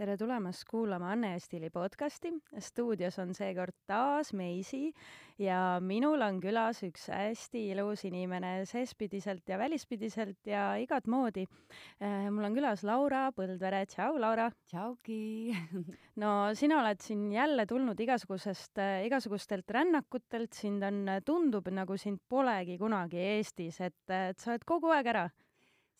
tere tulemast kuulama Anne ja Stiili podcasti. stuudios on seekord taas Meisi ja minul on külas üks hästi ilus inimene seespidiselt ja välispidiselt ja igat moodi. Eh, mul on külas Laura Põldvere. tšau, Laura. tšauki no sina oled siin jälle tulnud igasugusest, eh, igasugustelt rännakutelt, sind on, tundub nagu sind polegi kunagi Eestis, et, et sa oled kogu aeg ära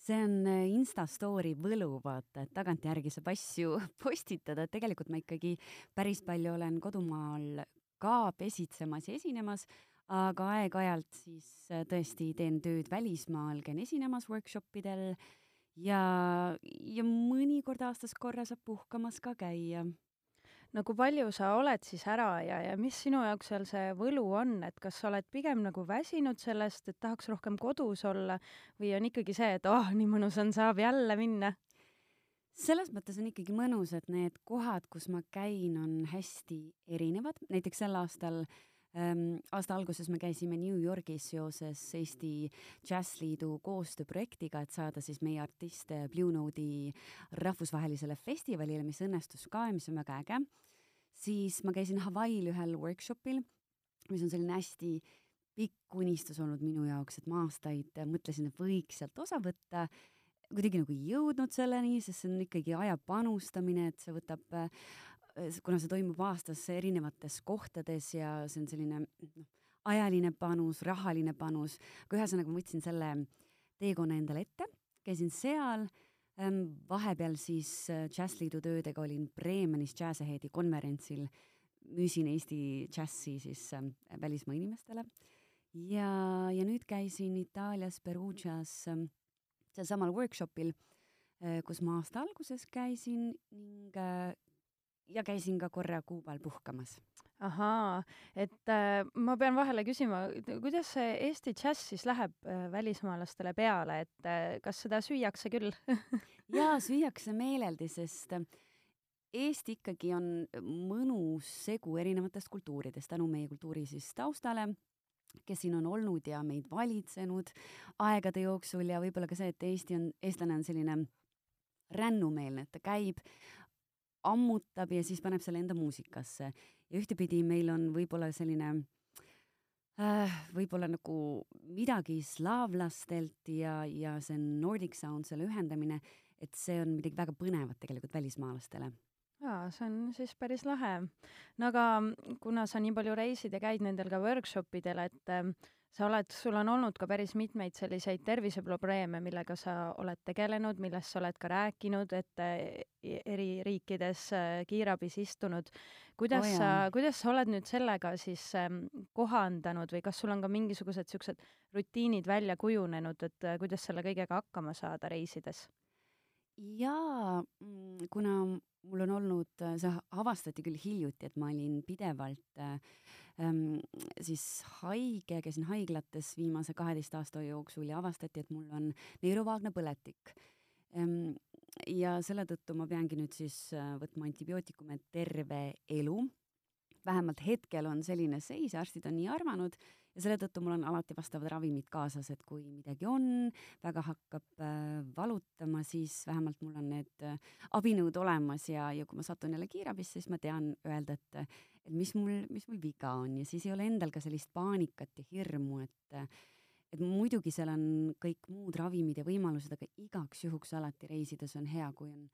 see on äh, Insta story võlu, vaata, et tagantjärgi saab asju postitada, et tegelikult ma ikkagi päris palju olen kodumaal ka pesitsemas ja esinemas, aga aeg-ajalt siis äh, tõesti teen tööd välismaal, käin esinemas workshop idel ja, ja mõnikord aastas korra saab puhkamas ka käia no kui palju sa oled siis ära ja, ja mis sinu jaoks seal see võlu on, et kas sa oled pigem nagu väsinud sellest, et tahaks rohkem kodus olla või on ikkagi see, et oh, nii mõnus on, saab jälle minna? selles mõttes on ikkagi mõnus, et need kohad, kus ma käin, on hästi erinevad, näiteks sel aastal äh, aasta alguses me käisime New Yorgis seoses Eesti Džässliidu koostööprojektiga, et saada siis meie artiste Blue Note'i rahvusvahelisele festivalile, mis õnnestus ka ja mis on väga äge. siis ma käisin Hawaii'l ühel workshopil, mis on selline hästi pikk unistus olnud minu jaoks, et ma aastaid mõtlesin, et võiks sealt osa võtta kuidagi nagu ei jõudnud selleni, sest see on ikkagi aja panustamine, et see võtab kuna see toimub aastas erinevates kohtades ja see on selline noh, ajaline panus, rahaline panus, aga ühesõnaga ma võtsin selle teekonna endale ette, käisin seal ähm,, vahepeal siis äh, Džässliidu töödega olin Bremenis Jazz-Aheadi konverentsil, müüsin Eesti džässi siis äh, välismaa inimestele. Ja, ja nüüd käisin Itaalias Perugias äh, sealsamal workshopil äh,, kus ma aasta alguses käisin ning äh, ja käisin ka korra Kuubal puhkamas. ahaa, et äh, ma pean vahele küsima, kuidas see Eesti džäss siis läheb äh, välismaalastele peale, et äh, kas seda süüakse küll jaa, süüakse meeleldi, sest äh, Eesti ikkagi on mõnus segu erinevatest kultuuridest tänu meie kultuuri siis taustale, kes siin on olnud ja meid valitsenud aegade jooksul ja võib-olla ka see, et Eesti on, eestlane on selline rännumeelne, et ta käib ammutab ja siis paneb selle enda muusikasse. ja ühtepidi meil on võib-olla selline äh, võib-olla nagu midagi slaavlastelt ja, ja see Nordic Sound, selle ühendamine, et see on midagi väga põnevat tegelikult välismaalastele jaa, see on siis päris lahe. no aga kuna sa nii palju reisid ja käid nendel ka workshop idel, et äh, sa oled, sul on olnud ka päris mitmeid selliseid terviseprobleeme, millega sa oled tegelenud, millest sa oled ka rääkinud, et e, eri riikides äh, kiirabis istunud. kuidas oh, sa, kuidas sa oled nüüd sellega siis ähm, kohandanud või kas sul on ka mingisugused niisugused rutiinid välja kujunenud, et äh, kuidas selle kõigega hakkama saada reisides? jaa, mm, kuna mul on olnud, see avastati küll hiljuti, et ma olin pidevalt äh, ähm, siis haige, käisin haiglates viimase kaheteist aasta jooksul ja avastati, et mul on neeruvaagna põletik ähm,. ja selle tõttu ma peangi nüüd siis äh, võtma antibiootikume terve elu. vähemalt hetkel on selline seis, arstid on nii arvanud ja selle tõttu mul on alati vastavad ravimid kaasas, et kui midagi on, väga hakkab äh, valutama, siis vähemalt mul on need äh, abinõud olemas ja, ja kui ma satun jälle kiirabisse, siis ma tean öelda, et et mis mul, mis mul viga on. Ja siis ei ole endal ka sellist paanikat ja hirmu, et et muidugi seal on kõik muud ravimid ja võimalused, aga igaks juhuks alati reisides on hea, kui on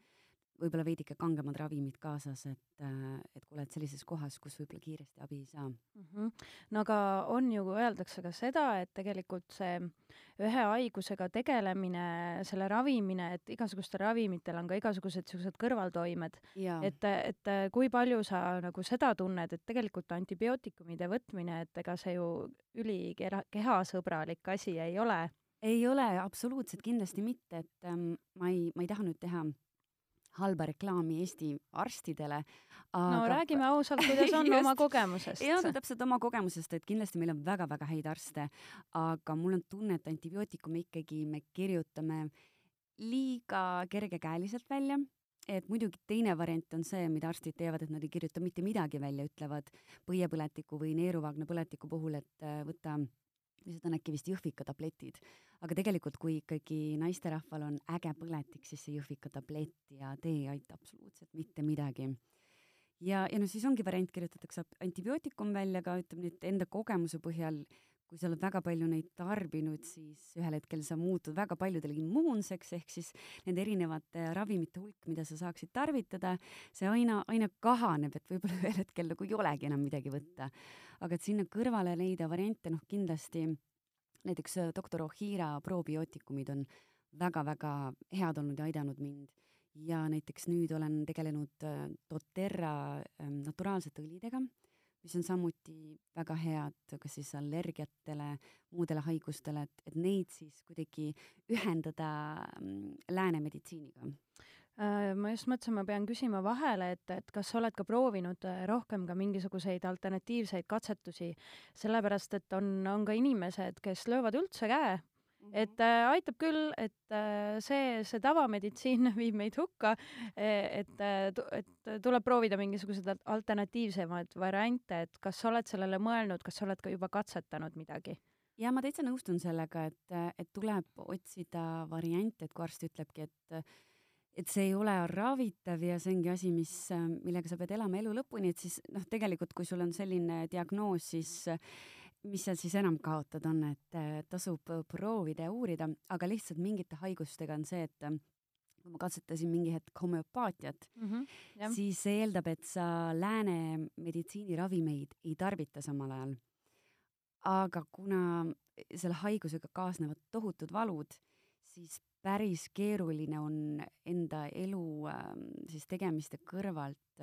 võib-olla veidike kangemad ravimid kaasas, et, et kui oled sellises kohas, kus võib-olla kiiresti abi ei saa mm. -hmm. no aga on ju, öeldakse ka seda, et tegelikult see ühe haigusega tegelemine, selle ravimine, et igasugustel ravimitel on ka igasugused niisugused kõrvaltoimed. et, et kui palju sa nagu seda tunned, et tegelikult antibiootikumide võtmine, et ega see ju ülikehasõbralik asi ei ole? ei ole absoluutselt kindlasti mitte, et ähm, ma ei, ma ei taha nüüd teha halba reklaami Eesti arstidele. no räägime ausalt, kuidas on just, oma kogemusest. jah, täpselt oma kogemusest, et kindlasti meil on väga-väga häid arste, aga mul on tunne, et antibiootikume ikkagi me kirjutame liiga kergekäeliselt välja et muidugi teine variant on see, mida arstid teevad, et nad ei kirjuta mitte midagi välja, ütlevad põiepõletiku või neeruvaagna põletiku puhul, et äh, võta lihtsalt on äkki vist jõhvika tabletid. aga tegelikult, kui ikkagi naisterahval on äge põletik, siis see jõhvika tablett ja tee ei aita absoluutselt mitte midagi. ja, ja noh, siis ongi variant, kirjutatakse antibiootikum välja, aga ütleme nüüd enda kogemuse põhjal kui sa oled väga palju neid tarbinud, siis ühel hetkel sa muutud väga paljudele immuunseks, ehk siis nende erinevate ravimite hulk, mida sa saaksid tarvitada, see aina, aina kahaneb, et võib-olla ühel hetkel nagu ei olegi enam midagi võtta. aga et sinna kõrvale leida variante, noh kindlasti näiteks äh, doktor Ohira probiootikumid on väga-väga head olnud ja aidanud mind ja näiteks nüüd olen tegelenud äh, doTERRA ähm, naturaalsete õlidega mis on samuti väga head kas siis allergiatele, muudele haigustele, et, et neid siis kuidagi ühendada mm, lääne meditsiiniga äh, ma just mõtlesin, ma pean küsima vahele, et, et kas sa oled ka proovinud äh, rohkem ka mingisuguseid alternatiivseid katsetusi, sellepärast et on, on ka inimesed, kes löövad üldse käe. Et äh, aitab küll, et äh, see, see tavameditsiin viib meid hukka, e, et, äh, et tuleb proovida mingisuguseid alternatiivsemaid variante, et kas sa oled sellele mõelnud, kas sa oled ka juba katsetanud midagi? ja ma täitsa nõustun sellega, et, et tuleb otsida variante, et kui arst ütlebki, et et see ei ole ravitav ja see ongi asi, mis, millega sa pead elama elu lõpuni, et siis noh, tegelikult kui sul on selline diagnoos, siis mis seal siis enam kaotada on, et äh, tasub äh, proovida ja uurida, aga lihtsalt mingite haigustega on see, et äh, kui ma katsetasin mingi hetk homöopaatiat mm, -hmm, siis see eeldab, et sa lääne meditsiiniravimeid ei tarvita samal ajal. aga kuna selle haigusega kaasnevad tohutud valud, siis päris keeruline on enda elu siis tegemiste kõrvalt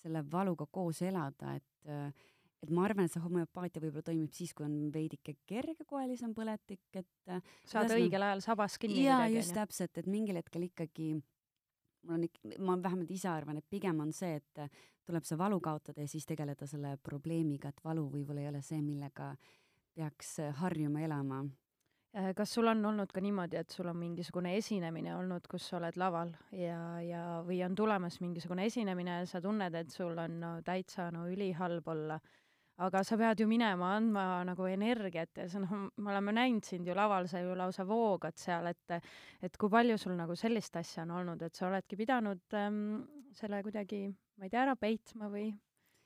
selle valuga koos elada, et et ma arvan, et see homöopaatia võib-olla toimib siis, kui on veidike kergekoelisem põletik, et äh, saad õigel ajal sabas kinni jaa, just täpselt, et mingil hetkel ikkagi mul on ikka, ma vähemalt ise arvan, et pigem on see, et äh, tuleb see valu kaotada ja siis tegeleda selle probleemiga, et valu võib-olla ei ole see, millega peaks äh, harjuma elama. kas sul on olnud ka niimoodi, et sul on mingisugune esinemine olnud, kus sa oled laval ja, ja või on tulemas mingisugune esinemine ja sa tunned, et sul on no, täitsa no ülihalb olla aga sa pead ju minema andma nagu energiat ja see noh, me oleme näinud sind ju laval, sa ju lausa voogad seal, et et kui palju sul nagu sellist asja on olnud, et sa oledki pidanud ähm, selle kuidagi, ma ei tea, ära peitma või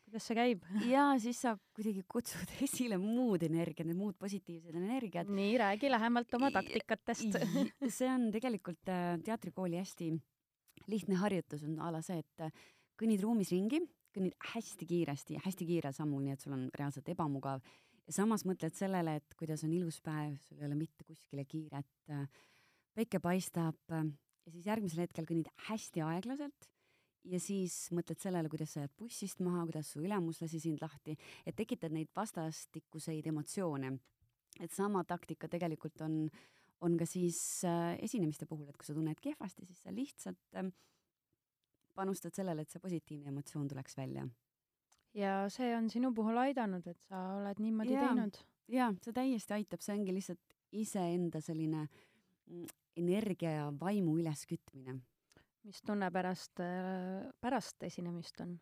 kuidas see käib? ja siis sa kuidagi kutsud esile muud energiat, need muud positiivsed energiat. nii, räägi lähemalt oma taktikatest see on tegelikult äh, teatrikooli hästi lihtne harjutus on a la see, et äh, kõnnid ruumis ringi kõnnid hästi kiiresti, hästi kiirel sammul, nii et sul on reaalselt ebamugav. ja samas mõtled sellele, et kuidas on ilus päev, sul ei ole mitte kuskile kiiret, päike paistab ja siis järgmisel hetkel kõnnid hästi aeglaselt ja siis mõtled sellele, kuidas sa jääd bussist maha, kuidas su ülemus lasi sind lahti, et tekitad neid vastastikuseid emotsioone. et sama taktika tegelikult on, on ka siis äh, esinemiste puhul, et kui sa tunned kehvasti, siis sa lihtsalt äh, panustad sellele, et see positiivne emotsioon tuleks välja. ja see on sinu puhul aidanud, et sa oled niimoodi ja, teinud? jaa, see täiesti aitab, see ongi lihtsalt iseenda selline mm, energia ja vaimu üleskütmine. mis tunne pärast, äh, pärast esinemist on?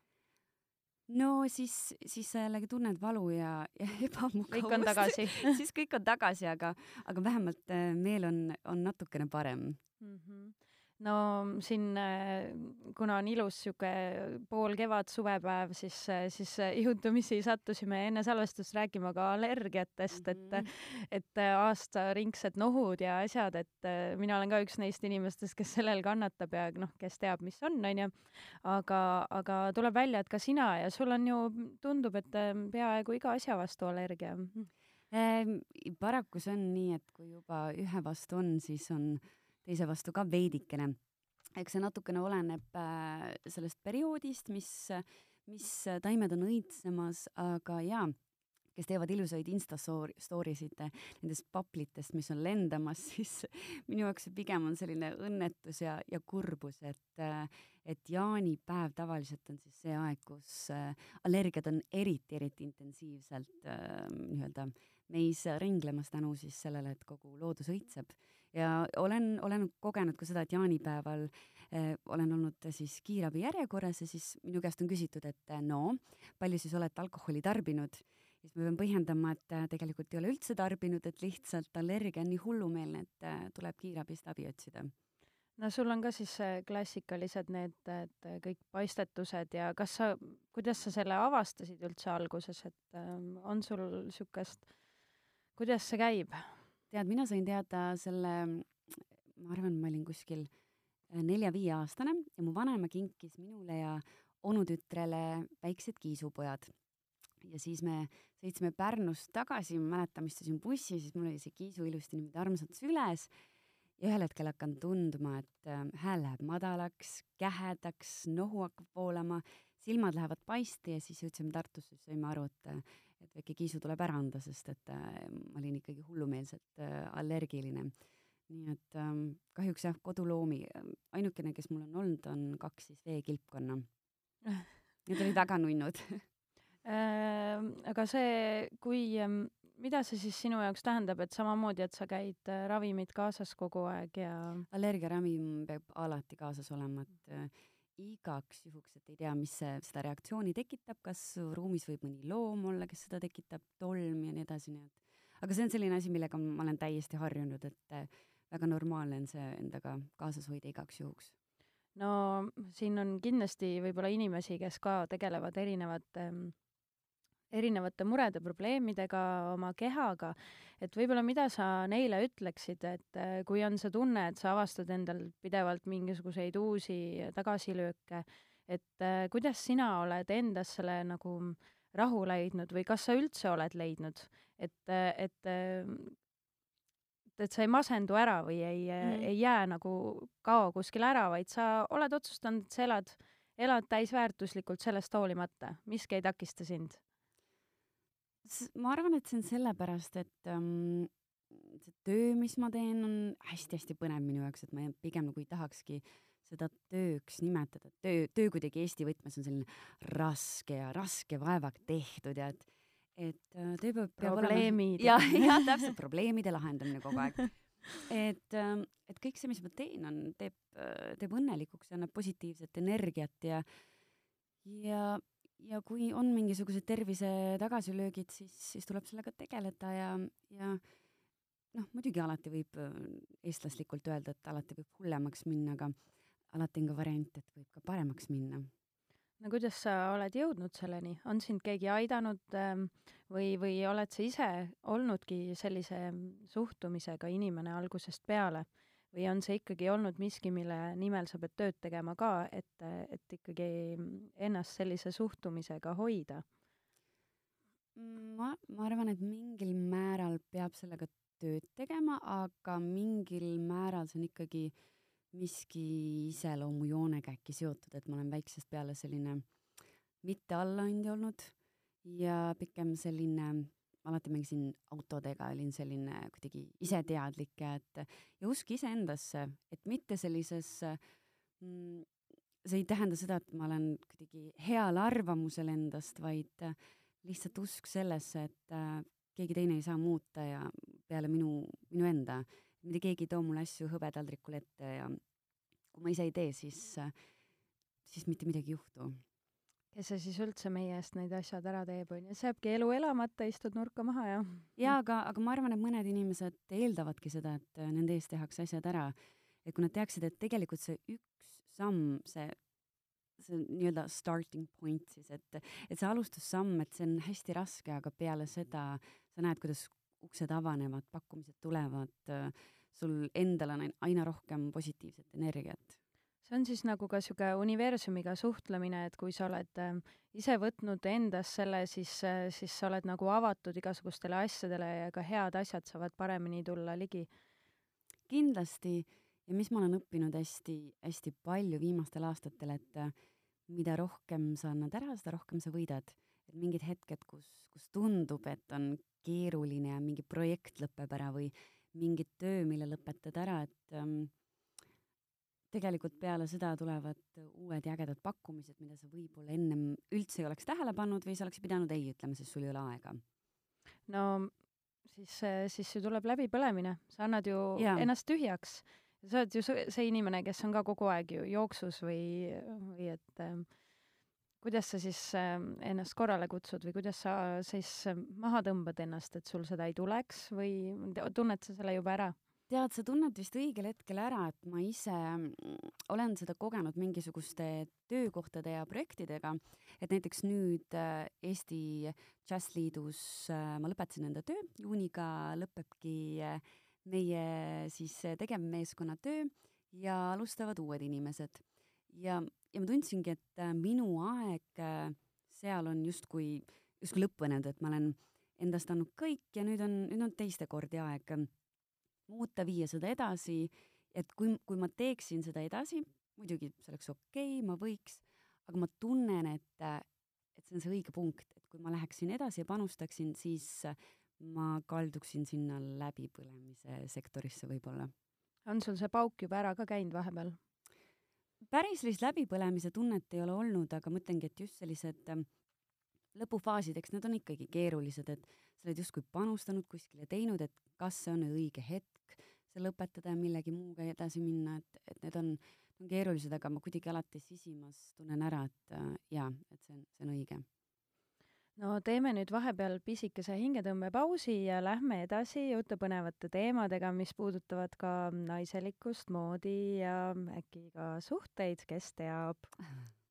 no siis, siis sa jällegi tunned valu ja, ja ebamugavust. kõik on tagasi siis kõik on tagasi, aga, aga vähemalt äh, meel on, on natukene parem mm. -hmm no siin, äh, kuna on ilus sihuke poolkevad suvepäev, siis, äh, siis äh, juhtumisi sattusime enne salvestust rääkima ka allergiatest mm, -hmm. et, mhm. et aastaringsed nohud ja asjad, et mina olen ka üks neist inimestest, kes sellel kannatab ja noh, kes teab, mis on, onju. aga, aga tuleb välja, et ka sina ja sul on ju, tundub, et peaaegu iga asja vastu allergia ehm,. paraku see on nii, et kui juba ühe vastu on, siis on teise vastu ka veidikene. eks see natukene oleneb äh, sellest perioodist, mis, mis taimed on õitsemas, aga jaa, kes teevad ilusaid Insta story sid nendest paplitest, mis on lendamas, siis minu jaoks see pigem on selline õnnetus ja, ja kurbus, et et jaanipäev tavaliselt on siis see aeg, kus äh, allergiad on eriti, eriti intensiivselt äh, nii-öelda meis ringlemas tänu siis sellele, et kogu loodus õitseb ja olen, olen kogenud ka seda, et jaanipäeval eh, olen olnud siis kiirabi järjekorras ja siis minu käest on küsitud, et no palju siis olete alkoholi tarbinud siis ma pean põhjendama, et äh, tegelikult ei ole üldse tarbinud, et lihtsalt allergia on nii hullumeelne, et äh, tuleb kiirabist abi otsida. no sul on ka siis klassikalised need, et kõik paistetused ja kas sa, kuidas sa selle avastasid üldse alguses, et on sul niisugust, kuidas see käib? Tead, mina sain teada selle, ma arvan, ma olin kuskil nelja-viieaastane ja mu vanaema kinkis minule ja onutütrele väiksed kiisupojad. Ja siis me sõitsime Pärnust tagasi, ma mäletan, istusin bussi, siis mul oli see kiisu ilusti niimoodi armsalt süles ja ühel hetkel hakkan tundma, et äh, hääl läheb madalaks, kähedaks, nohu hakkab voolama, silmad lähevad paisti ja siis jõudsime Tartusse, siis saime aru, et et väike kiisu tuleb ära anda, sest et äh, ma olin ikkagi hullumeelselt äh, allergiline. nii et ähm, kahjuks jah, koduloomi, ainukene, kes mul on olnud, on kaks siis veekilpkonna. Need olid väga nunnud Äh, aga see, kui, ähm, mida see siis sinu jaoks tähendab, et samamoodi, et sa käid äh, ravimid kaasas kogu aeg ja allergiaravim peab alati kaasas olema, et äh, igaks juhuks, et ei tea, mis see, seda reaktsiooni tekitab, kas ruumis võib mõni loom olla, kes seda tekitab, tolm ja nii edasi, nii et aga see on selline asi, millega ma olen täiesti harjunud, et äh, väga normaalne on see endaga kaasas hoida igaks juhuks. No siin on kindlasti võib-olla inimesi, kes ka tegelevad erinevate ähm, erinevate murede, probleemidega oma kehaga, et võib-olla mida sa neile ütleksid, et äh, kui on see tunne, et sa avastad endal pidevalt mingisuguseid uusi tagasilööke, et äh, kuidas sina oled endas selle nagu rahu leidnud või kas sa üldse oled leidnud, et, äh, et et sa ei masendu ära või ei mm., ei jää nagu, kao kuskile ära, vaid sa oled otsustanud, et sa elad, elad täisväärtuslikult sellest hoolimata, miski ei takista sind ma arvan, et see on sellepärast, et ähm, see töö, mis ma teen, on hästi-hästi põnev minu jaoks, et ma pigem nagu ei tahakski seda tööks nimetada, töö, töö kuidagi Eesti võtmes on selline raske ja raske vaevaga tehtud ja et, et äh, töö peab, peab probleemid. olema. jah, jah, täpselt, probleemide lahendamine kogu aeg. et, ähm, et kõik see, mis ma teen, on, teeb, äh, teeb õnnelikuks ja annab positiivset energiat ja, ja ja kui on mingisugused tervise tagasilöögid, siis, siis tuleb sellega tegeleda ja, ja noh, muidugi alati võib äh, eestlaslikult öelda, et alati võib hullemaks minna, aga alati on ka variant, et võib ka paremaks minna. no kuidas sa oled jõudnud selleni, on sind keegi aidanud ähm, või, või oled sa ise olnudki sellise suhtumisega inimene algusest peale? Või on see ikkagi olnud miski, mille nimel sa pead tööd tegema ka, et, et ikkagi ennast sellise suhtumisega hoida? ma, ma arvan, et mingil määral peab sellega tööd tegema, aga mingil määral see on ikkagi miski iseloomujoonega äkki seotud, et ma olen väiksest peale selline mitte allaandja olnud ja pigem selline alati mängisin autodega, olin selline kuidagi iseteadlik et ja usk iseendasse, et mitte sellises mm, see ei tähenda seda, et ma olen kuidagi heal arvamusel endast, vaid lihtsalt usk sellesse, et äh, keegi teine ei saa muuta ja peale minu, minu enda, mitte keegi ei too mulle asju hõbetaldrikul ette ja kui ma ise ei tee, siis, siis mitte midagi ei juhtu kes see siis üldse meie eest need asjad ära teeb, onju, see jääbki elu elamata, istud nurka maha ja. jaa, aga, aga ma arvan, et mõned inimesed eeldavadki seda, et äh, nende eest tehakse asjad ära. et kui nad teaksid, et tegelikult see üks samm, see, see nii-öelda starting point siis, et, et see alustussamm, et see on hästi raske, aga peale seda sa näed, kuidas uksed avanevad, pakkumised tulevad, äh, sul endal on aina rohkem positiivset energiat see on siis nagu ka niisugune universumiga suhtlemine, et kui sa oled äh, ise võtnud endas selle, siis äh,, siis sa oled nagu avatud igasugustele asjadele ja ka head asjad saavad paremini tulla ligi. kindlasti ja mis ma olen õppinud hästi-hästi palju viimastel aastatel, et äh, mida rohkem sa annad ära, seda rohkem sa võidad. et mingid hetked, kus, kus tundub, et on keeruline ja mingi projekt lõpeb ära või mingi töö, mille lõpetad ära, et ähm, tegelikult peale seda tulevad uued ja ägedad pakkumised, mida sa võib-olla ennem üldse ei oleks tähele pannud või sa oleks pidanud ei ütlema, sest sul ei ole aega. no siis, siis ju tuleb läbipõlemine, sa annad ju ja. ennast tühjaks. sa oled ju see inimene, kes on ka kogu aeg ju jooksus või, või et kuidas sa siis äh, ennast korrale kutsud või kuidas sa siis äh, maha tõmbad ennast, et sul seda ei tuleks või tunned sa selle juba ära? Tead, sa tunned vist õigel hetkel ära, et ma ise mm, olen seda kogenud mingisuguste töökohtade ja projektidega, et näiteks nüüd äh, Eesti Džässliidus ma lõpetasin enda töö, juuniga lõpebki meie siis tegevmeeskonna töö ja alustavad uued inimesed. ja ja ma tundsingi, et äh, minu aeg äh, seal on justkui, justkui lõppenud, et ma olen endast andnud kõik ja nüüd on, nüüd on teiste kordi aeg muuta, viia seda edasi, et kui, kui ma teeksin seda edasi, muidugi see oleks okei okay,, ma võiks, aga ma tunnen, et, äh, et see on see õige punkt, et kui ma läheksin edasi ja panustaksin, siis ma kalduksin sinna läbipõlemise sektorisse võib-olla. on sul see pauk juba ära ka käinud vahepeal? päris sellist läbipõlemise tunnet ei ole olnud, aga ma ütlengi, et just sellised ähm, lõpufaasid, eks need on ikkagi keerulised, et sa oled justkui panustanud kuskile, teinud, et kas see on õige hetk see lõpetada ja millegi muuga edasi minna, et, et need on, on keerulised, aga ma kuidagi alati sisimas tunnen ära, et äh, jaa, et see on, see on õige no teeme nüüd vahepeal pisikese hingetõmbepausi ja lähme edasi uute põnevate teemadega, mis puudutavad ka naiselikkust, moodi ja äkki ka suhteid, kes teab.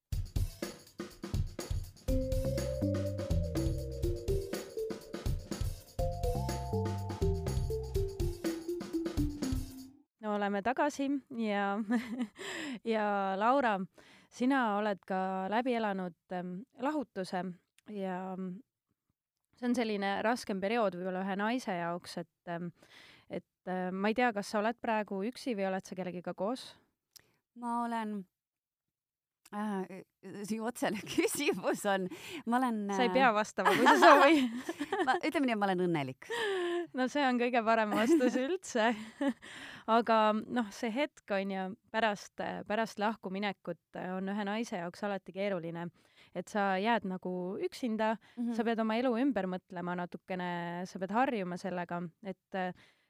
oleme tagasi ja ja Laura, sina oled ka läbi elanud ähm, lahutuse ja mm, see on selline raskem periood võib-olla ühe naise jaoks, et, ähm, et äh, ma ei tea, kas sa oled praegu üksi või oled sa kellegiga koos? ma olen äh,, sinu otsene küsimus on, ma olen sa ei pea äh, vastama, kui sa soovi ma, ütleme nii, et ma olen õnnelik. No see on kõige parem vastus üldse aga noh, see hetk on ju pärast, pärast lahkuminekut on ühe naise jaoks alati keeruline et sa jääd nagu üksinda mm, -hmm. sa pead oma elu ümber mõtlema natukene, sa pead harjuma sellega, et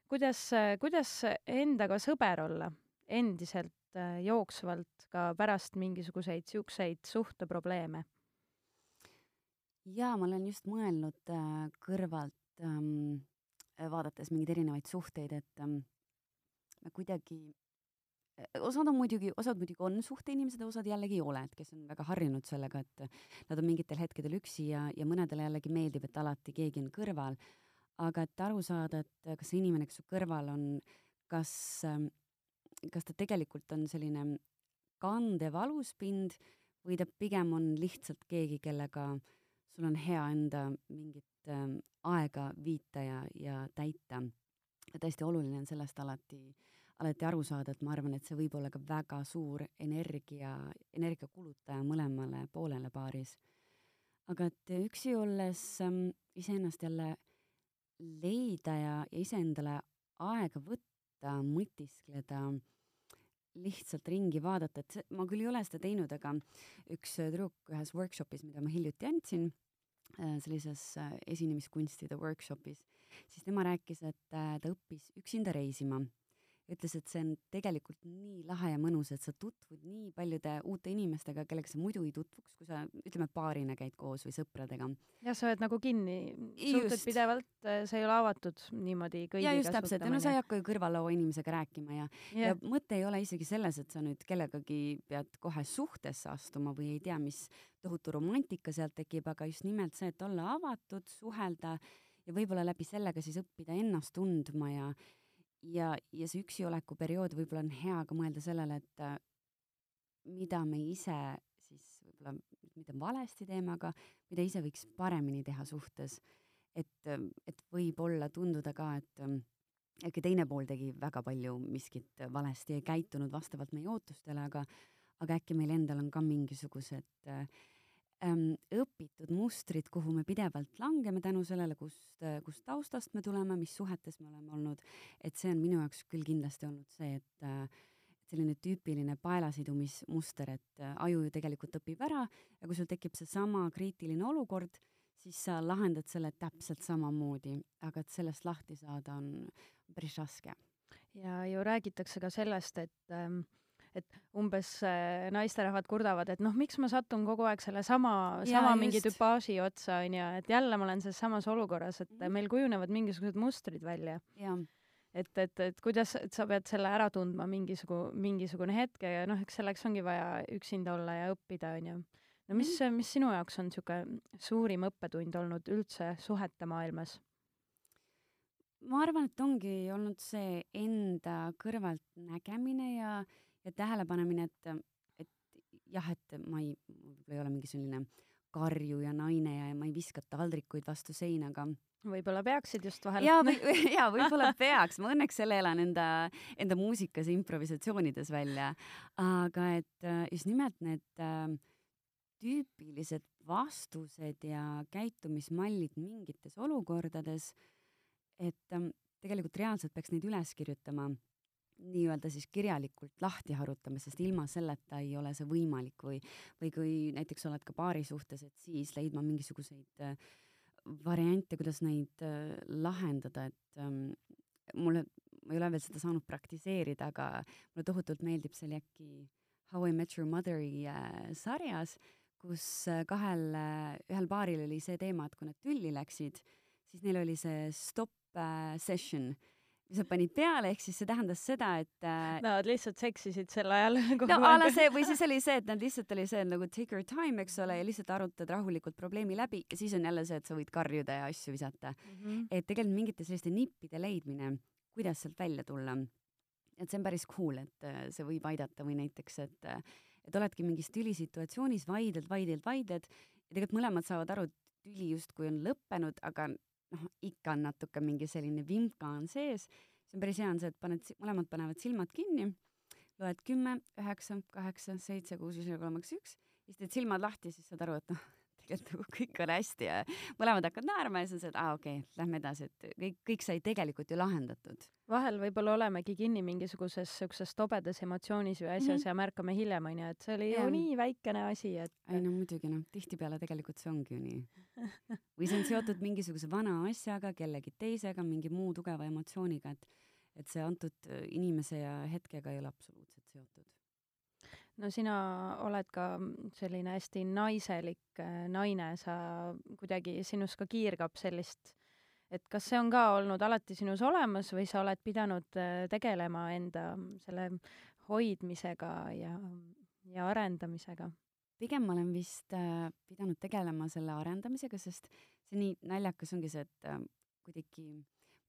kuidas, kuidas endaga sõber olla endiselt jooksvalt ka pärast mingisuguseid siukseid suhteprobleeme? jaa, ma olen just mõelnud äh, kõrvalt ähm, vaadates mingeid erinevaid suhteid, et ähm, me kuidagi osad on muidugi, osad muidugi on suhteinimesed ja osad jällegi ei ole, et kes on väga harjunud sellega, et nad on mingitel hetkedel üksi ja, ja mõnedele jällegi meeldib, et alati keegi on kõrval. aga et aru saada, et kas see inimene, kes su kõrval on, kas, kas ta tegelikult on selline kandev aluspind või ta pigem on lihtsalt keegi, kellega sul on hea enda mingit äh, aega viita ja, ja täita. tõesti oluline on sellest alati äh, alati aru saada, et ma arvan, et see võib olla ka väga suur energia, energiakulutaja mõlemale poolele paaris. aga et üksi olles ähm, iseennast jälle leida ja, ja iseendale aega võtta, mõtiskleda, lihtsalt ringi vaadata, et ma küll ei ole seda teinud, aga üks tüdruk ühes workshopis, mida ma hiljuti andsin, äh, sellises äh, esinemiskunstide workshopis, siis tema rääkis, et äh, ta õppis üksinda reisima ütles, et see on tegelikult nii lahe ja mõnus, et sa tutvud nii paljude uute inimestega, kellega sa muidu ei tutvuks, kui sa ütleme, paarina käid koos või sõpradega. jah, sa oled nagu kinni, suhtled pidevalt, äh, sa ei ole avatud niimoodi kõigiga. ja just täpselt, no sa ei hakka ju kõrvallaua inimesega rääkima ja yeah., ja mõte ei ole isegi selles, et sa nüüd kellegagi pead kohe suhtesse astuma või ei tea, mis tohutu romantika sealt tekib, aga just nimelt see, et olla avatud, suhelda ja võib-olla läbi sellega siis õppida ennast tundma ja ja, ja see üksioleku periood võib-olla on hea ka mõelda sellele, et äh, mida me ise siis võib-olla, mida valesti teeme, aga mida ise võiks paremini teha suhtes. et, ähm, et võib-olla tunduda ka, et äkki teine pool tegi väga palju miskit valesti ei käitunud vastavalt meie ootustele, aga aga äkki meil endal on ka mingisugused äh, õpitud mustrid, kuhu me pidevalt langeme tänu sellele, kust, kust taustast me tuleme, mis suhetes me oleme olnud, et see on minu jaoks küll kindlasti olnud see, et selline tüüpiline paelasidumismuster, et äh, aju ju tegelikult õpib ära ja kui sul tekib seesama kriitiline olukord, siis sa lahendad selle täpselt samamoodi, aga et sellest lahti saada on päris raske. ja ju räägitakse ka sellest, et ähm, et umbes äh, naisterahvad kurdavad, et noh, miks ma satun kogu aeg selle sama, sama mingi just. tüpaaži otsa, onju, et jälle ma olen selles samas olukorras, et Mhm. meil kujunevad mingisugused mustrid välja. et, et, et kuidas, et sa pead selle ära tundma mingisugu-, mingisugune hetk ja noh, eks selleks ongi vaja üksinda olla ja õppida, onju. no mis, mis sinu jaoks on sihuke suurim õppetund olnud üldse suhete maailmas? ma arvan, et ongi olnud see enda kõrvalt nägemine ja, ja tähelepanemine, et, et jah, et ma ei, võib-olla ei ole mingi selline karjuja naine ja ma ei viska taldrikuid vastu seina, aga võib-olla peaksid just vahel. ja, või, ja võib-olla peaks, ma õnneks selle elan enda, enda muusikas ja improvisatsioonides välja, aga et äh, just nimelt need äh, tüüpilised vastused ja käitumismallid mingites olukordades, et ähm, tegelikult reaalselt peaks neid üles kirjutama, nii-öelda siis kirjalikult lahti harutama, sest ilma selleta ei ole see võimalik. Või, või kui näiteks oled ka paari suhtes, et siis leidma mingisuguseid äh, variante, kuidas neid äh, lahendada, et ähm, mulle, ma ei ole veel seda saanud praktiseerida, aga mulle tohutult meeldib, see oli äkki How I Met Your Mother'i äh, sarjas, kus äh, kahel äh,, ühel paaril oli see teema, et kui nad tülli läksid, siis neil oli see stop äh, session, mis nad panid peale, ehk siis see tähendas seda, et äh, Nad lihtsalt seksisid sel ajal no a la see või siis oli see, et nad lihtsalt oli see nagu take your time, eks ole, ja lihtsalt arutad rahulikult probleemi läbi ja siis on jälle see, et sa võid karjuda ja asju visata. Mhm. et tegelikult mingite selliste nippide leidmine, kuidas sealt välja tulla, et see on päris cool, et äh, see võib aidata või näiteks, et äh, et oledki mingis tülisituatsioonis, vaidled, vaidled, vaidled ja tegelikult mõlemad saavad aru, tüli justkui on lõppenud, aga noh, ikka on natuke mingi selline vimka on sees. see on päris hea, on see, et paned, mõlemad panevad silmad kinni, loed kümme, üheksa, kaheksa, seitse, kuus, viis, neli, kolm, kaks, üks, siis teed silmad lahti, siis saad aru, et noh, tegelikult nagu kõik on hästi ja mõlemad hakkavad naerma ja siis on see, et aa okei okay,, lähme edasi, et kõik, kõik sai tegelikult ju lahendatud. vahel võib-olla olemegi kinni mingisuguses siukses tobedas emotsioonis või asjas mm. -hmm. ja märkame hiljem, onju, et see oli Jaa. ju nii väikene asi, et ei no muidugi noh, tihtipeale tegelikult see ongi ju nii. või see on seotud mingisuguse vana asjaga, kellegi teisega, mingi muu tugeva emotsiooniga, et et see antud äh, inimese ja hetkega ei ole absoluutselt seotud. No sina oled ka selline hästi naiselik äh, naine, sa kuidagi sinus ka kiirgab sellist, et kas see on ka olnud alati sinus olemas või sa oled pidanud äh, tegelema enda selle hoidmisega ja, ja arendamisega? pigem ma olen vist äh, pidanud tegelema selle arendamisega, sest see nii naljakas ongi see, et äh, kuidagi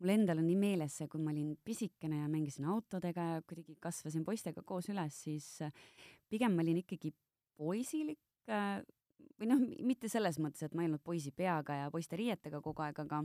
mul endal on nii meeles see, kui ma olin pisikene ja mängisin autodega ja kuidagi kasvasin poistega koos üles, siis äh, pigem ma olin ikkagi poisilik äh, või noh, mitte selles mõttes, et ma ei olnud poisi peaga ja poiste riietega kogu aeg, aga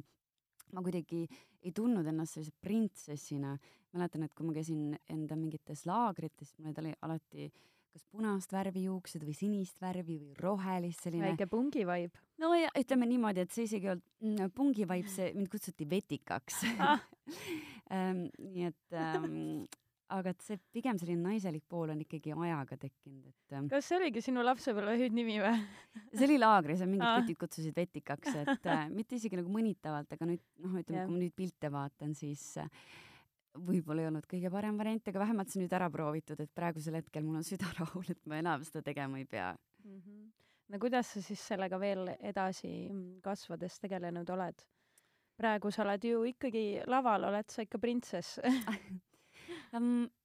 ma kuidagi ei tundnud ennast sellise printsessina. mäletan, et kui ma käisin enda mingites laagrites, mul ali- alati kas punast värvi juuksed või sinist värvi või rohelist selline väike pungi vibe no ja ütleme niimoodi, et see isegi ei olnud mm, pungi vibe, see, mind kutsuti vetikaks Ah. ähm, nii et ähm, aga et see pigem selline naiselik pool on ikkagi ajaga tekkinud, et ähm, kas see oligi sinu lapsepõlve hüüdnimi või? see oli laagris ja mingid Aa. kutid kutsusid vetikaks, et äh, mitte isegi nagu mõnitavalt, aga nüüd noh, ütleme, kui ma nüüd pilte vaatan, siis äh, võib-olla ei olnud kõige parem variant, aga vähemalt see on nüüd ära proovitud, et praegusel hetkel mul on süda rahul, et ma enam seda tegema ei pea. mm. -hmm. no kuidas sa siis sellega veel edasi mm, kasvades tegelenud oled? praegu sa oled ju ikkagi laval, oled sa ikka printsess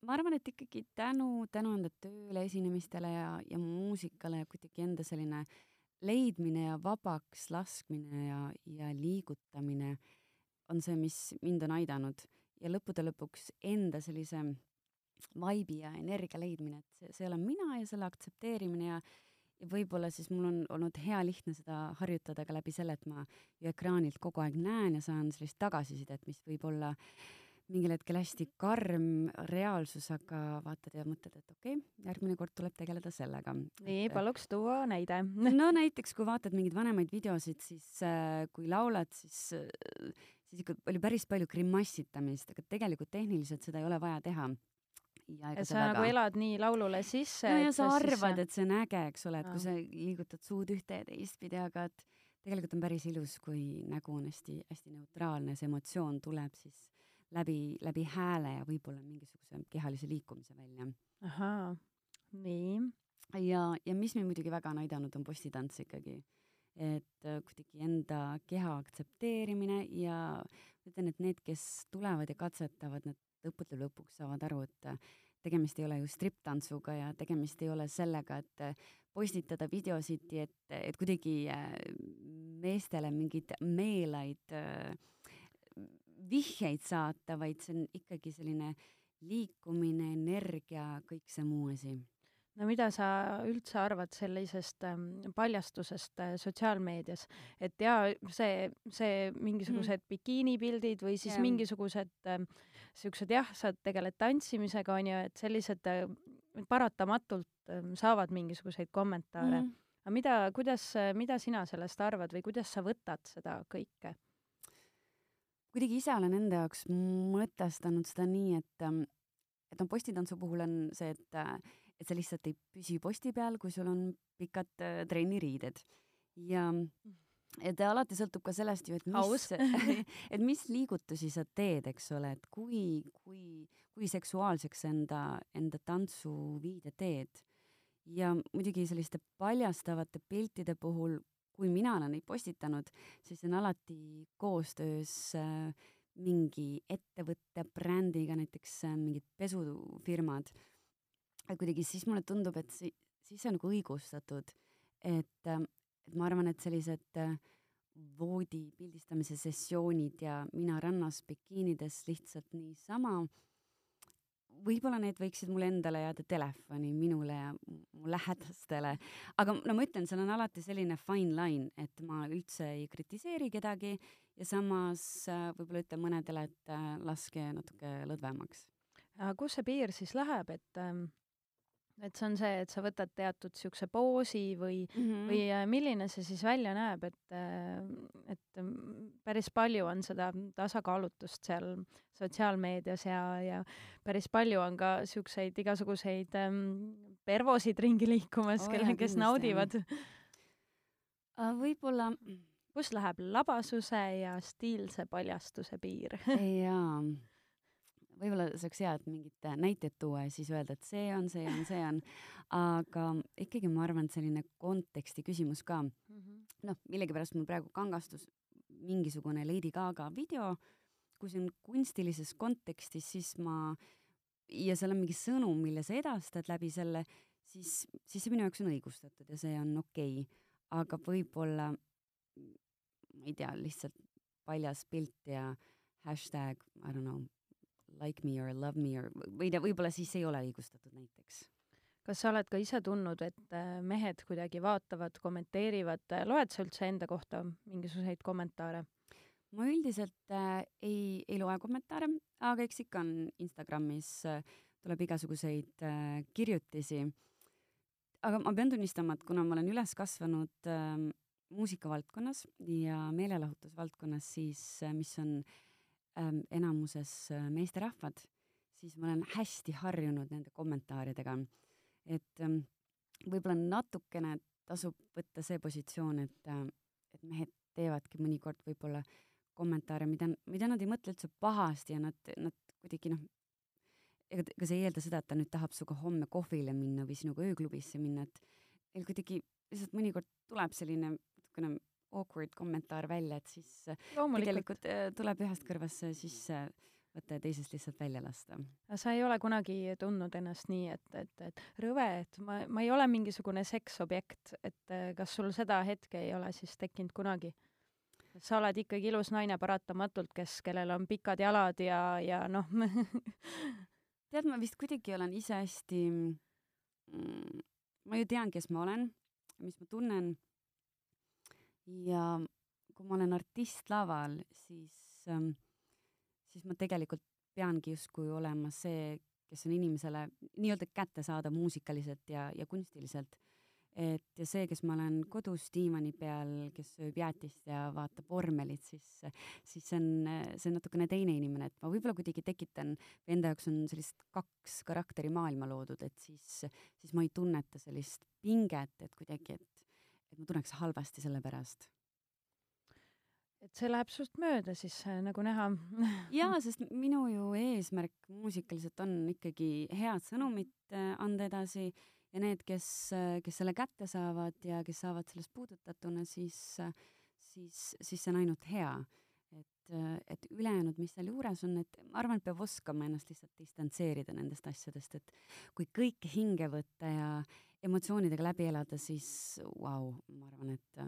ma arvan, et ikkagi tänu, tänu enda tööle, esinemistele ja, ja muusikale ja kuidagi enda selline leidmine ja vabaks laskmine ja, ja liigutamine on see, mis mind on aidanud ja lõppude lõpuks enda sellise vaibi ja energia leidmine, et see, see olen mina ja selle aktsepteerimine ja ja võib-olla siis mul on olnud hea lihtne seda harjutada ka läbi selle, et ma ju ekraanilt kogu aeg näen ja saan sellist tagasisidet, mis võib olla mingil hetkel hästi karm reaalsus, aga vaatad ja mõtled, et okei okay,, järgmine kord tuleb tegeleda sellega. nii, paluks tuua näide no näiteks, kui vaatad mingeid vanemaid videosid, siis äh, kui laulad, siis äh, siis ikka oli päris palju grimassitamist, aga tegelikult tehniliselt seda ei ole vaja teha. ja et sa nagu elad nii laulule sisse no ja et sa arvad, et see on äge, eks ole, et kui sa liigutad suud ühte ja teistpidi, aga et tegelikult on päris ilus, kui nägu on hästi-hästi neutraalne, see emotsioon tuleb, siis läbi, läbi hääle ja võib-olla mingisuguse kehalise liikumise välja. ahaa, nii. ja, ja mis mind muidugi väga on aidanud, on postitants ikkagi. Et äh, kuidagi enda keha aktsepteerimine ja ma ütlen, et need, kes tulevad ja katsetavad, need lõppude lõpuks saavad aru, et äh, tegemist ei ole ju striptantsuga ja tegemist ei ole sellega, et äh, postitada videosid, et, et kuidagi meestele mingeid meelaid vihjeid saata, vaid see on ikkagi selline liikumine, energia, kõik see muu asi no mida sa üldse arvad sellisest ähm, paljastusest äh, sotsiaalmeedias, et jaa, see, see mingisugused mm. bikiinipildid või siis yeah. mingisugused ähm, siuksed jah, sa tegeled tantsimisega onju, et sellised äh, paratamatult ähm, saavad mingisuguseid kommentaare mm.. aga mida, kuidas, äh, mida sina sellest arvad või kuidas sa võtad seda kõike? kuidagi ise olen enda jaoks mõtestanud seda nii, et, ähm, et noh, postitantsu puhul on see, et äh, et sa lihtsalt ei püsi posti peal, kui sul on pikad äh, trenniriided. ja et alati sõltub ka sellest ju, et mis, et mis liigutusi sa teed, eks ole, et kui, kui, kui seksuaalseks enda, enda tantsuviide teed. ja muidugi selliste paljastavate piltide puhul, kui mina olen neid postitanud, siis on alati koostöös äh, mingi ettevõtte brändiga, näiteks äh, mingid pesufirmad kuidagi siis mulle tundub, et si-, siis see on nagu õigustatud, et, ähm, et ma arvan, et sellised äh, voodi pildistamise sessioonid ja mina rannas bikiinides lihtsalt niisama, võib-olla need võiksid mulle endale jääda telefoni, minule ja mu lähedastele, aga no ma ütlen, seal on alati selline fine line, et ma üldse ei kritiseeri kedagi ja samas äh, võib-olla ütlen mõnedele, et äh, laske natuke lõdvemaks. kus see piir siis läheb, et ähm et see on see, et sa võtad teatud siukse poosi või mm, -hmm. või äh, milline see siis välja näeb, et, äh, et mm, päris palju on seda tasakaalutust seal sotsiaalmeedias ja, ja päris palju on ka siukseid igasuguseid ähm, pervosid ringi liikumas oh,, kelle, kes naudivad. Võib-olla kus läheb labasuse ja stiilse paljastuse piir? Jaa võib-olla see oleks hea, et mingit näiteid tuua ja siis öelda, et see on, see on, see on, aga ikkagi ma arvan, et selline konteksti küsimus ka. -hmm.. noh, millegipärast mul praegu kangastus mingisugune Lady Gaga video, kui see on kunstilises kontekstis, siis ma, ja seal on mingi sõnum, mille sa edastad läbi selle, siis, siis see minu jaoks on õigustatud ja see on okei. Okay.. aga võib-olla, ma ei tea, lihtsalt paljas pilt ja hashtag, I don't know like me or love me or või tea, võib-olla siis ei ole õigustatud näiteks. kas sa oled ka ise tundnud, et äh, mehed kuidagi vaatavad, kommenteerivad, äh, loed sa üldse enda kohta mingisuguseid kommentaare? ma üldiselt äh, ei, ei loe kommentaare, aga eks ikka on Instagramis äh, tuleb igasuguseid äh, kirjutisi. aga ma pean tunnistama, et kuna ma olen üles kasvanud äh, muusikavaldkonnas ja meelelahutusvaldkonnas, siis äh, mis on äh, enamuses äh, meesterahvad, siis ma olen hästi harjunud nende kommentaaridega. et ähm, võib-olla natukene tasub võtta see positsioon, et äh,, et mehed teevadki mõnikord võib-olla kommentaare, mida, mida nad ei mõtle üldse pahasti ja nad, nad kuidagi noh, ega, ega see ei eelda seda, et ta nüüd tahab sinuga homme kohvile minna või sinuga ööklubisse minna, et neil kuidagi lihtsalt mõnikord tuleb selline natukene awkward kommentaar välja, et siis äh, tegelikult äh, tuleb ühest kõrvast see sisse võtta ja teisest lihtsalt välja lasta. sa ei ole kunagi tundnud ennast nii, et, et, et rõve, et ma, ma ei ole mingisugune seksobjekt, et äh, kas sul seda hetke ei ole siis tekkinud kunagi? sa oled ikkagi ilus naine paratamatult, kes, kellel on pikad jalad ja, ja noh tead, ma vist kuidagi olen ise hästi mm,, ma ju tean, kes ma olen, mis ma tunnen ja kui ma olen artist laval, siis ähm,, siis ma tegelikult peangi justkui olema see, kes on inimesele nii-öelda kättesaadav muusikaliselt ja, ja kunstiliselt. et ja see, kes ma olen kodus diivani peal, kes sööb jäätist ja vaatab vormelit, siis, siis see on, see on natukene teine inimene, et ma võib-olla kuidagi tekitan, enda jaoks on sellist kaks karakterimaailma loodud, et siis, siis ma ei tunneta sellist pinget, et kuidagi, et et ma tunneks halvasti selle pärast. et see läheb sust mööda siis äh, nagu näha jaa, sest minu ju eesmärk muusikaliselt on ikkagi head sõnumit äh, anda edasi ja need, kes, äh, kes selle kätte saavad ja kes saavad sellest puudutatuna, siis, siis, siis see on ainult hea. Et, et ülejäänud, mis seal juures on, et ma arvan, et peab oskama ennast lihtsalt distantseerida nendest asjadest, et kui kõike hinge võtta ja emotsioonidega läbi elada, siis vau wow,, ma arvan, et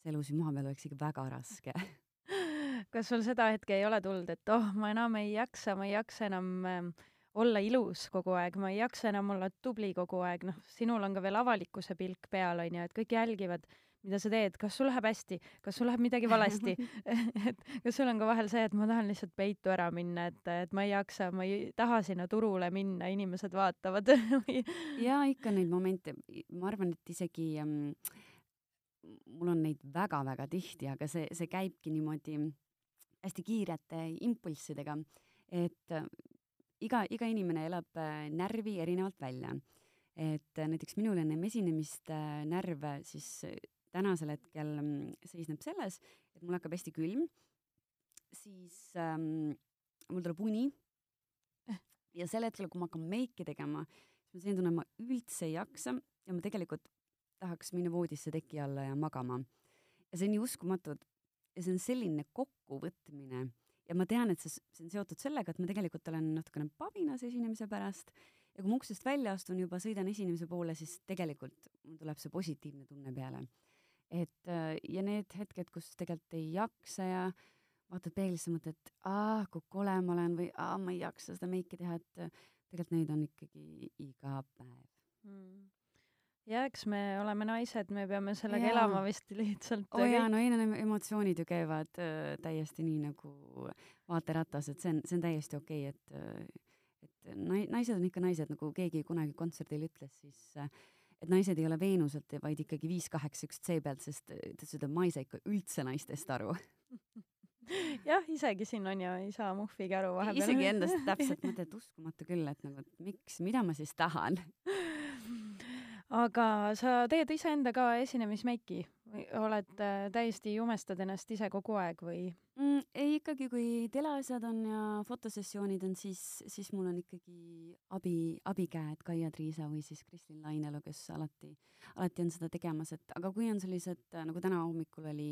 see elu siin maa peal oleks ikka väga raske. Kas sul seda hetke ei ole tulnud, et oh, ma enam ei jaksa, ma ei jaksa enam äh, olla ilus kogu aeg, ma ei jaksa enam olla tubli kogu aeg, noh, sinul on ka veel avalikkuse pilk peal, onju, et kõik jälgivad, mida sa teed, kas sul läheb hästi, kas sul läheb midagi valesti et kas sul on ka vahel see, et ma tahan lihtsalt peitu ära minna, et, et ma ei jaksa, ma ei taha sinna turule minna, inimesed vaatavad jaa, ikka neid momente, ma arvan, et isegi ähm, mul on neid väga-väga tihti, aga see, see käibki niimoodi hästi kiirete impulssidega, et äh, iga, iga inimene elab äh, närvi erinevalt välja. et äh, näiteks minul ennem esinemist närv siis tänasel hetkel mm, seisneb selles, et mul hakkab hästi külm, siis ähm, mul tuleb uni ja sel hetkel, kui ma hakkan meiki tegema, siis ma seendun, et ma üldse ei jaksa ja ma tegelikult tahaks minna voodisse teki alla ja magama. ja see on nii uskumatu ja see on selline kokkuvõtmine ja ma tean, et see, see on seotud sellega, et ma tegelikult olen natukene pabinas esinemise pärast ja kui ma uksest välja astun, juba sõidan esinemise poole, siis tegelikult mul tuleb see positiivne tunne peale. Et ja need hetked, kus tegelikult ei jaksa ja vaatad peeglisse, mõtled, aa, kui kole ma olen või aa, ma ei jaksa seda meiki teha, et tegelikult neid on ikkagi iga päev mm ja eks me oleme naised, me peame sellega ja. elama vist lihtsalt. oo oh jaa, no ei, need emotsioonid ju käivad äh, täiesti nii nagu vaateratas, et see on, see on täiesti okei okay,, et äh, et nai-, naised on ikka naised, nagu keegi kunagi kontserdil ütles, siis äh, et naised ei ole Veenuselt, vaid ikkagi viis kaheksa üks C pealt, sest ta ütles, et ma ei saa ikka üldse naistest aru. Jah, isegi siin on ju, ei saa muhvigi aru vahepeal. isegi endast täpselt mõtled, uskumatu küll, et nagu, et miks, mida ma siis tahan? Aga sa teed iseenda ka esinemismeiki oled äh, täiesti jumestad ennast ise kogu aeg või mm,? ei, ikkagi kui teleasjad on ja fotosessioonid on, siis, siis mul on ikkagi abi, abikäed Kaia Triisa või siis Kristin Lainelu, kes alati, alati on seda tegemas, et aga kui on sellised, nagu täna hommikul oli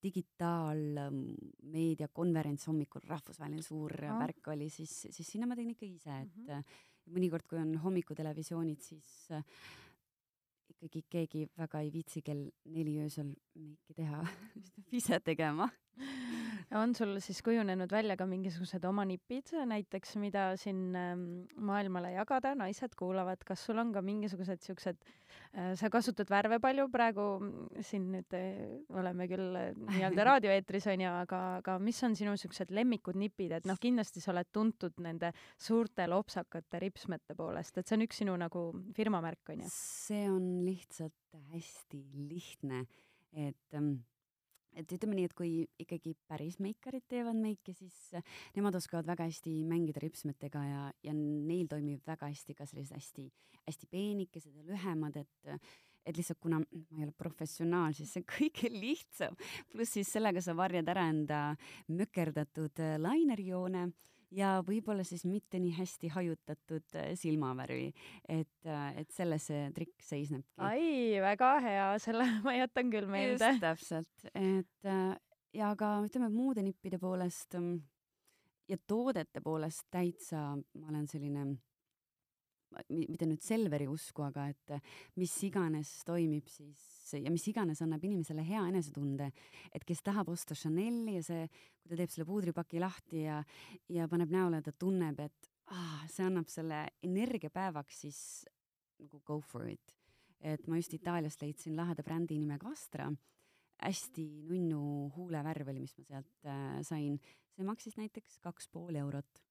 digitaalmeedia konverents hommikul, rahvusvaheline suur no. värk oli, siis, siis sinna ma teen ikka ise, et mm -hmm mõnikord, kui on hommikutelevisioonid, siis äh, ikkagi keegi väga ei viitsi kell neli öösel meiki teha siis peab ise tegema on sul siis kujunenud välja ka mingisugused oma nipid näiteks, mida siin ähm, maailmale jagada, naised kuulavad, kas sul on ka mingisugused siuksed äh,, sa kasutad värve palju praegu, mm, siin nüüd äh, oleme küll äh, nii-öelda raadioeetris onju, aga, aga mis on sinu siuksed lemmikud nipid, et noh, kindlasti sa oled tuntud nende suurte lopsakate ripsmete poolest, et see on üks sinu nagu firmamärk onju. see on lihtsalt hästi lihtne, et ähm, et ütleme nii, et kui ikkagi päris meikarid teevad meiki, siis äh, nemad oskavad väga hästi mängida ripsmetega ja, ja neil toimib väga hästi ka sellised hästi, hästi peenikesed ja lühemad, et et lihtsalt kuna ma ei ole professionaal, siis see on kõige lihtsam. pluss siis sellega sa varjad ära enda mökerdatud äh, lainerjoone ja võib-olla siis mitte nii hästi hajutatud äh, silmavärvi, et, äh, et selles see trikk seisnebki. ai, väga hea, selle ma jätan küll meelde. just, täpselt, et äh, ja ka ütleme muude nippide poolest mm, ja toodete poolest täitsa ma olen selline mitte nüüd Selveri usku, aga et mis iganes toimib siis ja mis iganes annab inimesele hea enesetunde, et kes tahab osta Chanel'i ja see, kui ta teeb selle puudripaki lahti ja, ja paneb näole, ta tunneb, et ah, see annab selle energia päevaks, siis nagu go for it. et ma just Itaaliast leidsin laheda brändi nimega Astra, hästi nunnu huulevärv oli, mis ma sealt äh, sain, see maksis näiteks kaks pool eurot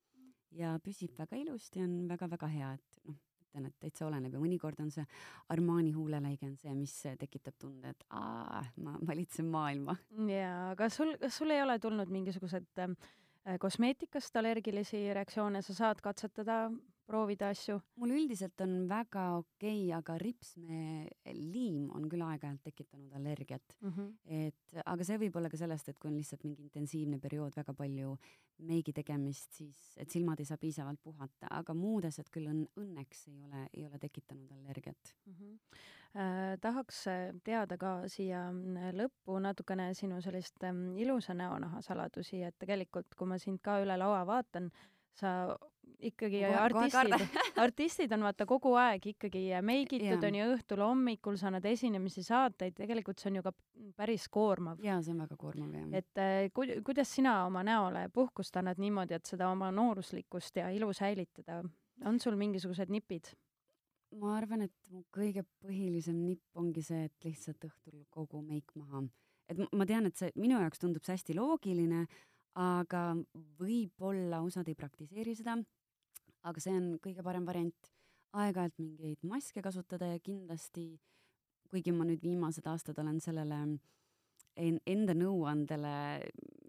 ja püsib väga ilusti, on väga-väga hea, et noh, ütlen, et täitsa oleneb ja mõnikord on see Armani huulelõige on see, mis tekitab tunde, et aa, ma valitsen maailma. jaa, aga sul, kas sul ei ole tulnud mingisugused äh, kosmeetikast allergilisi reaktsioone, sa saad katsetada proovida asju? mul üldiselt on väga okei okay,, aga ripsmeliim on küll aeg-ajalt tekitanud allergiat mm. -hmm. et aga see võib olla ka sellest, et kui on lihtsalt mingi intensiivne periood, väga palju meigi tegemist, siis et silmad ei saa piisavalt puhata, aga muud asjad küll on õnneks ei ole, ei ole tekitanud allergiat mm. -hmm. Äh, tahaks teada ka siia lõppu natukene sinu sellist ähm, ilusa näonaha saladusi, et tegelikult kui ma sind ka üle laua vaatan, sa ikkagi kohe, artistid, artistid on vaata kogu aeg ikkagi meigitud on ju õhtul, hommikul sa annad esinemisi, saateid, tegelikult see on ju ka päris koormav. jaa, see on väga koormav jah. et äh, ku-, kuidas sina oma näole puhkust annad niimoodi, et seda oma nooruslikkust ja ilu säilitada? on sul mingisugused nipid? ma arvan, et mu kõige põhilisem nipp ongi see, et lihtsalt õhtul kogu meik maha. et ma tean, et see minu jaoks tundub see hästi loogiline, aga võib-olla osad ei praktiseeri seda, aga see on kõige parem variant. aeg-ajalt mingeid maske kasutada ja kindlasti, kuigi ma nüüd viimased aastad olen sellele en-, enda nõuandele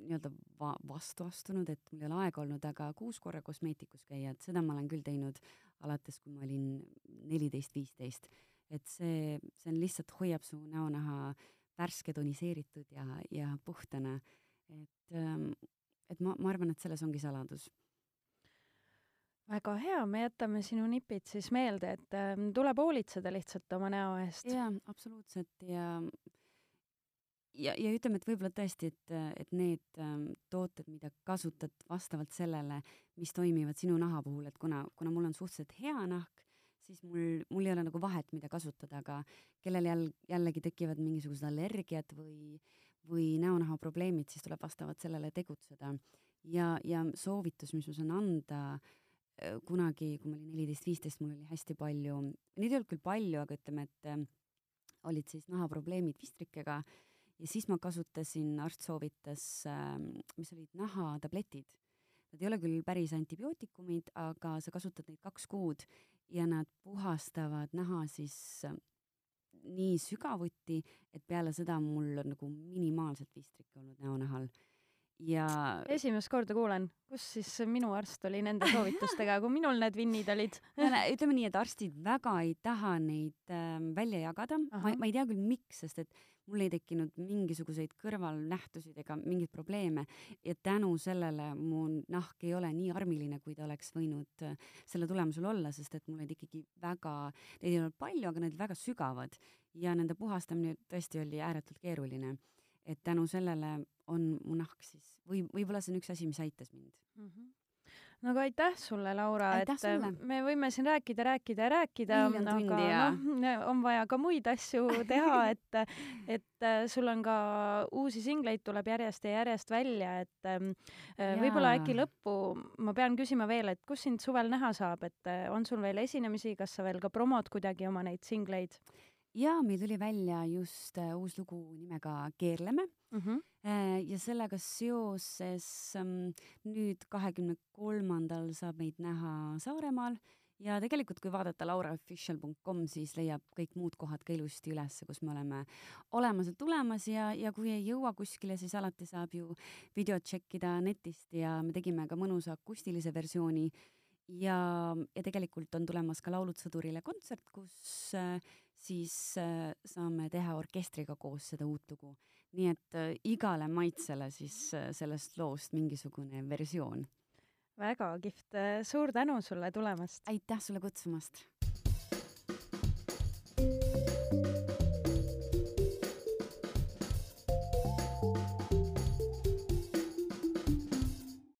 nii-öelda va-, vastu astunud, et mul ei ole aega olnud, aga kuus korra kosmeetikus käia, et seda ma olen küll teinud alates, kui ma olin neliteist, viisteist. et see, see on lihtsalt, hoiab su näonaha värske, toniseeritud ja, ja puhtana. Et, ähm, et ma, ma arvan, et selles ongi saladus väga hea, me jätame sinu nipid siis meelde, et äh, tuleb hoolitseda lihtsalt oma näo eest. jaa, absoluutselt ja ja, ja ütleme, et võib-olla tõesti, et, et need ähm, tooted, mida kasutad vastavalt sellele, mis toimivad sinu naha puhul, et kuna, kuna mul on suhteliselt hea nahk, siis mul, mul ei ole nagu vahet, mida kasutada, aga kellel jäll, jällegi tekivad mingisugused allergiad või, või näonaha probleemid, siis tuleb vastavalt sellele tegutseda. ja, ja soovitus, mis ma saan anda äh, kunagi, kui ma olin neliteist, viisteist, mul oli hästi palju, neid ei olnud küll palju, aga ütleme, et äh, olid siis nahaprobleemid vistrikega ja siis ma kasutasin, arst soovitas äh,, mis olid nahatabletid. Nad ei ole küll päris antibiootikumid, aga sa kasutad neid kaks kuud ja nad puhastavad naha siis äh, nii sügavuti, et peale seda mul on nagu minimaalselt vistrikke olnud näonahal ja esimest korda kuulen, kus siis minu arst oli nende soovitustega, kui minul need vinnid olid. Ütleme nii, et arstid väga ei taha neid äh, välja jagada, ma, ma ei tea küll, miks, sest et mul ei tekkinud mingisuguseid kõrvalnähtusid ega mingeid probleeme. Ja tänu sellele mu nahk ei ole nii armiline, kui ta oleks võinud äh, selle tulemusel olla, sest et mul olid ikkagi väga, neid ei olnud palju, aga need väga sügavad. Ja nende puhastamine tõesti oli ääretult keeruline. Et tänu sellele on mu nahk siis või võib-olla see on üks asi, mis aitas mind mm. -hmm no aga aitäh sulle, Laura, et sulle. me võime siin rääkida, rääkida ja rääkida, aga noh, on vaja ka muid asju teha, et, et äh, sul on ka uusi singleid tuleb järjest ja järjest välja, et ähm, äh, võib-olla äkki lõppu ma pean küsima veel, et kus sind suvel näha saab, et äh, on sul veel esinemisi, kas sa veel ka promod kuidagi oma neid singleid? Ja meil tuli välja just äh, uus lugu nimega Keerleme mm. -hmm. Ja sellega seoses ähm, nüüd kahekümne kolmandal saab meid näha Saaremaal ja tegelikult, kui vaadata lauraofficial.com, siis leiab kõik muud kohad ka ilusti ülesse, kus me oleme olemas ja tulemas ja, ja kui ei jõua kuskile, siis alati saab ju videot tšekkida netist ja me tegime ka mõnusa akustilise versiooni ja, ja tegelikult on tulemas ka Laulud sõdurile kontsert, kus äh, siis äh, saame teha orkestriga koos seda uut lugu. nii et äh, igale maitsele siis äh, sellest loost mingisugune versioon. väga kihvt, suur tänu sulle tulemast! aitäh sulle kutsumast!